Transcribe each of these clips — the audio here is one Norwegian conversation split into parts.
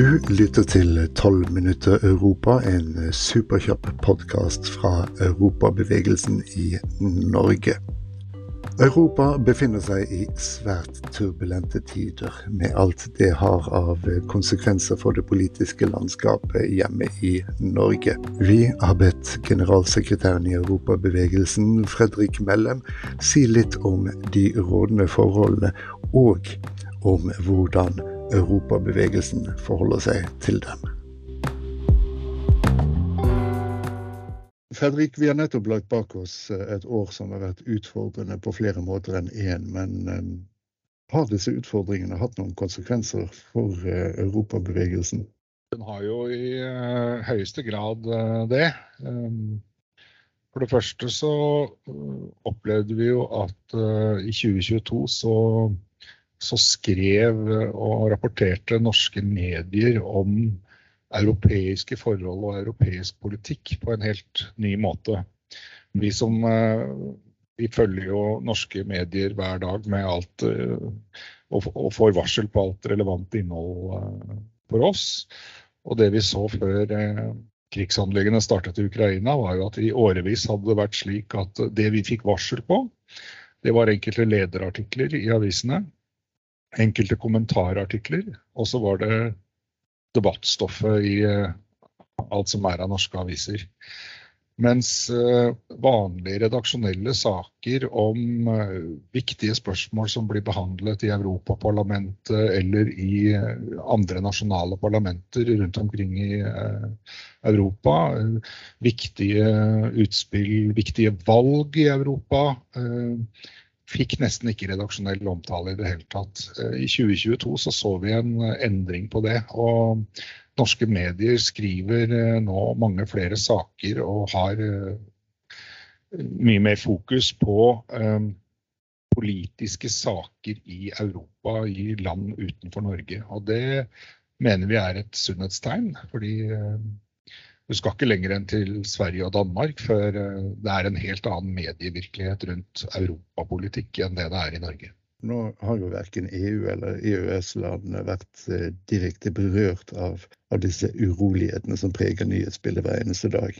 Du lytter til 12 minutter Europa, en superkjapp podkast fra europabevegelsen i Norge. Europa befinner seg i svært turbulente tider, med alt det har av konsekvenser for det politiske landskapet hjemme i Norge. Vi har bedt generalsekretæren i Europabevegelsen, Fredrik Mellem, si litt om de rådende forholdene, og om hvordan europabevegelsen forholder seg til dem. Fredrik, vi har nettopp lagt bak oss et år som har vært utfordrende på flere måter enn én. Men um, har disse utfordringene hatt noen konsekvenser for uh, europabevegelsen? Den har jo i høyeste grad det. For det første så opplevde vi jo at i 2022 så så skrev og rapporterte norske medier om europeiske forhold og europeisk politikk på en helt ny måte. Vi som eh, vi følger jo norske medier hver dag med alt eh, og får varsel på alt relevant innhold eh, for oss. Og det vi så før krigshandlingene startet i Ukraina, var jo at i årevis hadde det vært slik at det vi fikk varsel på, det var enkelte lederartikler i avisene enkelte kommentarartikler, og så var det debattstoffet i eh, alt som er av norske aviser. Mens eh, vanlige redaksjonelle saker om eh, viktige spørsmål som blir behandlet i Europaparlamentet eller i andre nasjonale parlamenter rundt omkring i Europa, viktige utspill, viktige valg i Europa, fikk nesten ikke redaksjonell omtale i det hele tatt. Eh, I 2022 så, så vi en eh, endring på det. og Norske medier skriver eh, nå mange flere saker og har mye mer fokus på politiske saker i Europa, i land utenfor Norge. Og det mener vi er et sunnhetstegn. fordi du skal ikke lenger enn til Sverige og Danmark før eh, det er en helt annen medievirkelighet rundt europapolitikk enn det det er i Norge. Nå har jo verken EU eller EØS-landene vært eh, direkte berørt av, av, disse urolighetene som preger nyhetsbildet hver eneste dag.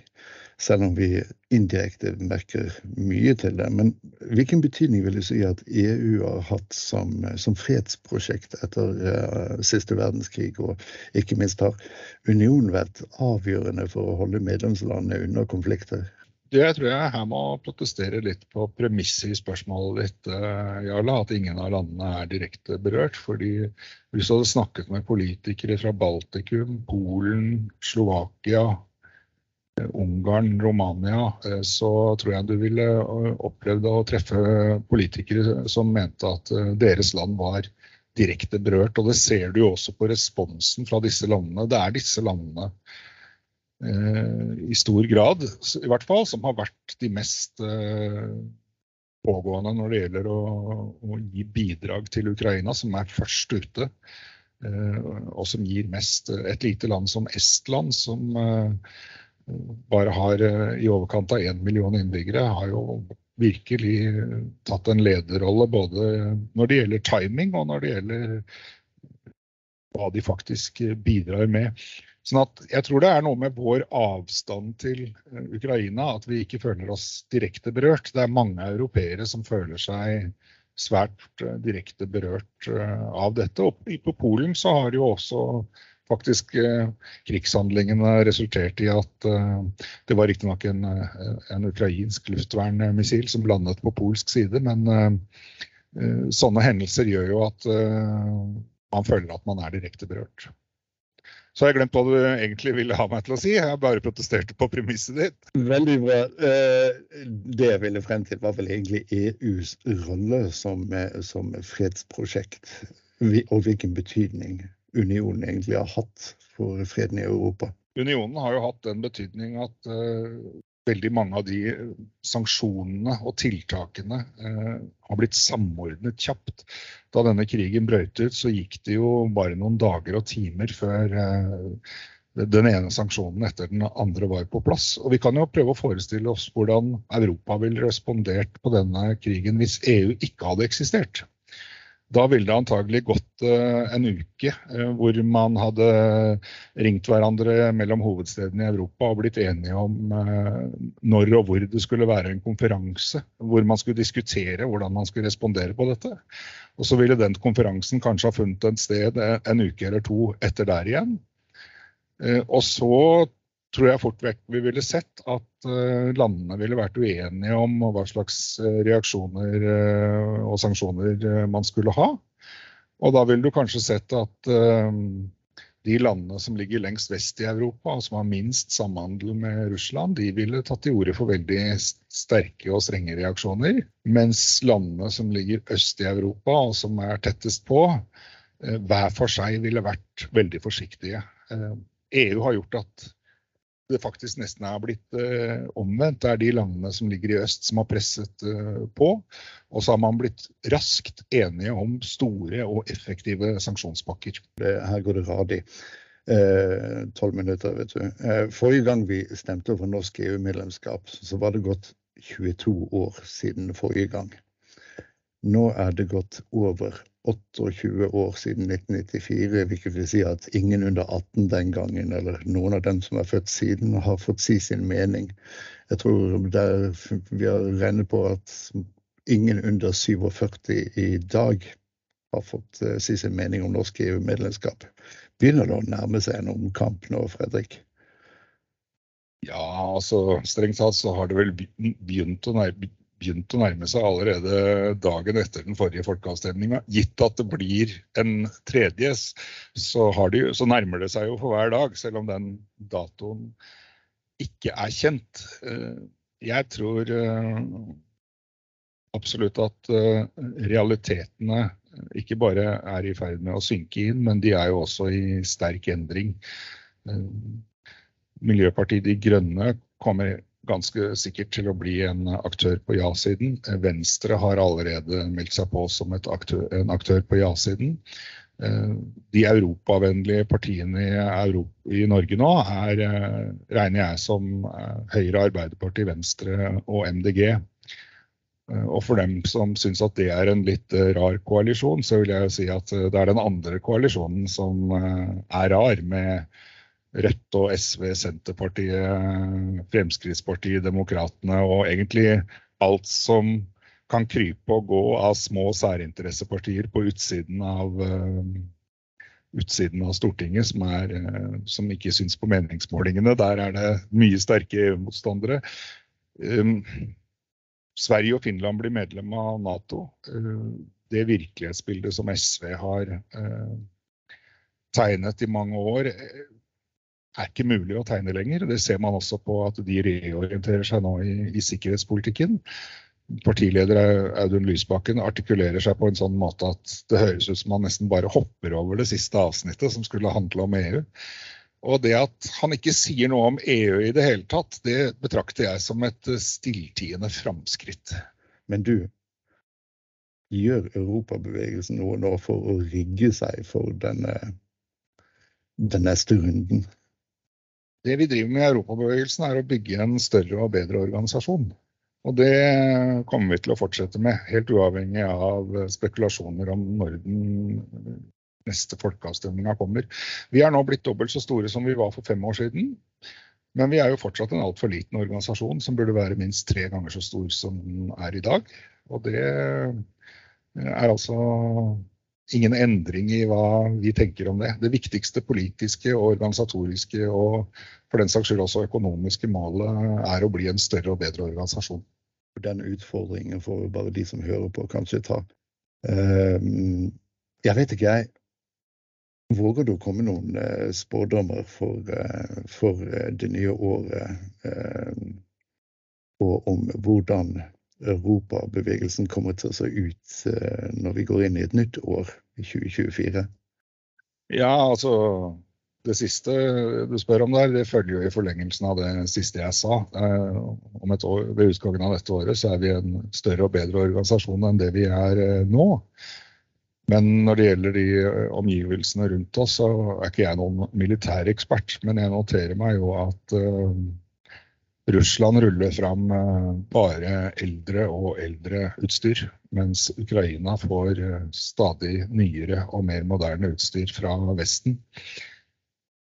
Selv om vi indirekte merker mye til det. Men hvilken betydning vil du si at EU har hatt som, som fredsprosjekt etter uh, siste verdenskrig? Og ikke minst har unionen vært avgjørende for å holde medlemslandene unna konflikter? Jeg tror jeg her må protestere litt på premisset i spørsmålet ditt, eh, Jarle. At ingen av landene er direkte berørt. fordi Hvis du hadde snakket med politikere fra Baltikum, Polen, Slovakia, eh, Ungarn, Romania, eh, så tror jeg du ville opplevd å treffe politikere som mente at deres land var direkte berørt. Og det ser du jo også på responsen fra disse landene. Det er disse landene i stor grad, i hvert fall, som har vært de mest eh, pågående når det gjelder å, å gi bidrag til Ukraina, som er først ute. Eh, og som gir mest. Et lite land som Estland, som bare har i overkant av én million innbyggere, har jo virkelig tatt en lederrolle både når det gjelder timing og når det gjelder hva de faktisk bidrar med. Sånn at jeg tror det er noe med vår avstand til eh, Ukraina at vi ikke føler oss direkte berørt. Det er mange europeere som føler seg svært uh, direkte berørt uh, av dette. Og på Polen så har jo også faktisk krigshandlingene resultert i at det var riktignok en, en ukrainsk luftvernmissil som landet på polsk side, men sånne hendelser gjør jo at man føler at man er direkte berørt. Så har jeg glemt hva du egentlig ville ha meg til å si. Jeg bare protesterte på premisset ditt. Veldig bra. Eh, det jeg ville frem til, var vel egentlig EUs rolle som, eh, som fredsprosjekt. Og hvilken betydning unionen egentlig har hatt for freden i Europa. Unionen har jo hatt den betydning at uh, veldig mange av de sanksjonene og tiltakene eh, har blitt samordnet kjapt. Da denne krigen brøt ut, så gikk det jo bare noen dager og timer før eh, den ene sanksjonen etter den andre var på plass. Og Vi kan jo prøve å forestille oss hvordan Europa ville respondert på denne krigen hvis EU ikke hadde eksistert. Da ville det antagelig gått uh, en uke uh, hvor man hadde ringt hverandre mellom hovedstedene i Europa og blitt enige om uh, når og hvor det skulle være en konferanse hvor man skulle diskutere hvordan man skulle respondere på dette. Og så ville den konferansen kanskje ha funnet et sted en uke eller to etter der igjen. Og så tror jeg fort vekk vi ville sett at landene ville vært uenige om hva slags uh, reaksjoner uh, og sanksjoner man skulle ha. Og da ville du kanskje sett at de landene som ligger lengst vest i Europa, og som har minst samhandel med Russland, de ville tatt til orde for veldig sterke og strenge reaksjoner. Mens landene som ligger øst i Europa, og som er tettest på, hver for seg ville vært veldig forsiktige. EU har gjort at det faktisk nesten er blitt eh, omvendt. Det er de landene som ligger i øst som har presset eh, på. Og så har man blitt raskt enige om store og effektive sanksjonspakker. Det, her går det radig. Eh, tolv eh, minutter, vet du. forrige gang vi stemte over norsk EU-medlemskap, så var det gått 22 år siden forrige gang. Nå er det gått over 28 år siden 1994, hvilket vil si at ingen under 18 den gangen, eller noen av dem som er født siden, har fått si sin mening. Jeg tror vi har regnet på at ingen under 47 i dag har fått uh, si sin mening om norsk EU-medlemskap. Begynner det å nærme seg en omkamp nå, Fredrik? Ja, altså strengt tatt så har det vel begynt å nærme begynt å nærme seg allerede dagen etter den forrige folkeavstemninga. Gitt at det blir en tredje, så, de, så, nærmer det seg jo for hver dag, selv om den datoen ikke er kjent. Eh, jeg tror eh, absolutt at eh, realitetene ikke bare er i ferd med å synke inn, men de er jo også i sterk endring. Miljøpartiet De Grønne kommer ganske sikkert til å bli en aktør på ja-siden. Venstre har allerede meldt seg på som aktør, en aktør på ja-siden. Eh, de europavennlige partiene i, Europa, i, Norge nå er, eh, regner jeg som eh, Høyre, Arbeiderpartiet, Venstre og MDG. Og for dem som syns at det er en litt rar koalisjon, så vil jeg si at det er den andre koalisjonen som er rar, med Rødt og SV, Senterpartiet, Fremskrittspartiet, Demokratene og egentlig alt som kan krype og gå av små særinteressepartier på utsiden av, uh, utsiden av Stortinget, som, er, uh, som ikke syns på meningsmålingene. Der er det mye sterke EU-motstandere. Um, Sverige og Finland blir medlem av Nato. Uh, det virkelighetsbildet som SV har tegnet i mange år, er ikke mulig å tegne lenger. Det ser man også på at de reorienterer seg nå i, i sikkerhetspolitikken. Partileder Audun Lysbakken artikulerer seg på en sånn måte at det høres ut som han nesten bare hopper over det siste avsnittet, som skulle handle om EU. Og det at han ikke sier noe om EU i det hele tatt, det betrakter jeg som et stilltiende framskritt. Men du, gjør europabevegelsen noe nå for å rigge seg for denne, den neste runden? Det vi driver med i Europabevegelsen, er å bygge en større og bedre organisasjon. Og det kommer vi til å fortsette med, helt uavhengig av spekulasjoner om når den neste folkeavstemninga kommer. Vi er nå blitt dobbelt så store som vi var for fem år siden. Men vi er jo fortsatt en altfor liten organisasjon som burde være minst tre ganger så stor som den er i dag. Og det er altså ingen endring i hva vi tenker om det. Det viktigste politiske og organisatoriske og for den saks skyld også økonomiske målet er å bli en større og bedre organisasjon. Den utfordringen får bare de som hører på, kanskje ta. Ehm, jeg vet ikke, jeg. Våger du å komme noen eh, spådommer for, eh, for eh, det nye året? Og om hvordan europabevegelsen kommer til å se ut eh, når vi går inn i et nytt år, i 2024? Ja, altså det siste du spør om der, det følger jo i forlengelsen av det siste jeg sa. Eh, om et år, Ved utgangen av dette året så er vi en større og bedre organisasjon enn det vi er eh, nå. Men når det gjelder de omgivelsene rundt oss, så er ikke jeg noen militærekspert. Men jeg noterer meg jo at Russland ruller fram bare eldre og eldre utstyr, mens Ukraina får stadig nyere og mer moderne utstyr fra Vesten.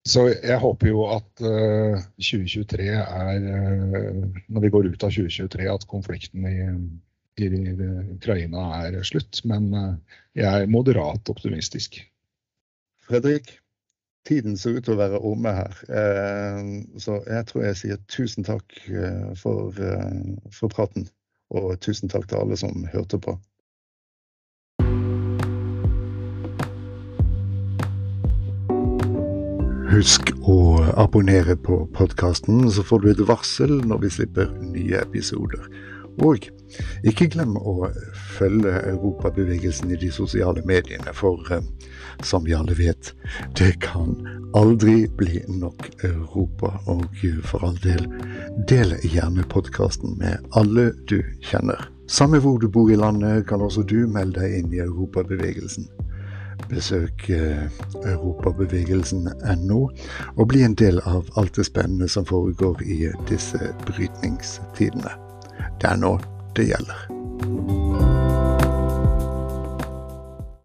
Så jeg håper jo at uh, 2023 er uh, Når vi går ut av 2023, at konflikten i, i, Ukraina er slutt. Men jeg er moderat optimistisk. Fredrik, tiden ser ut til å være omme her. så jeg tror jeg sier tusen takk for, for praten. Og tusen takk til alle som hørte på. Husk å abonnere på podkasten, så får du et varsel når vi slipper nye episoder. Og ikke glem å følge europabevegelsen i de sosiale mediene, for eh, som vi alle vet, det kan aldri bli nok Europa. Og for all del, del gjerne podkasten med alle du kjenner. Samme hvor du bor i landet, kan også du melde deg inn i europabevegelsen. Besøk eh, europabevegelsen.no, og bli en del av alt det spennende som foregår i disse brytningstidene. der når det.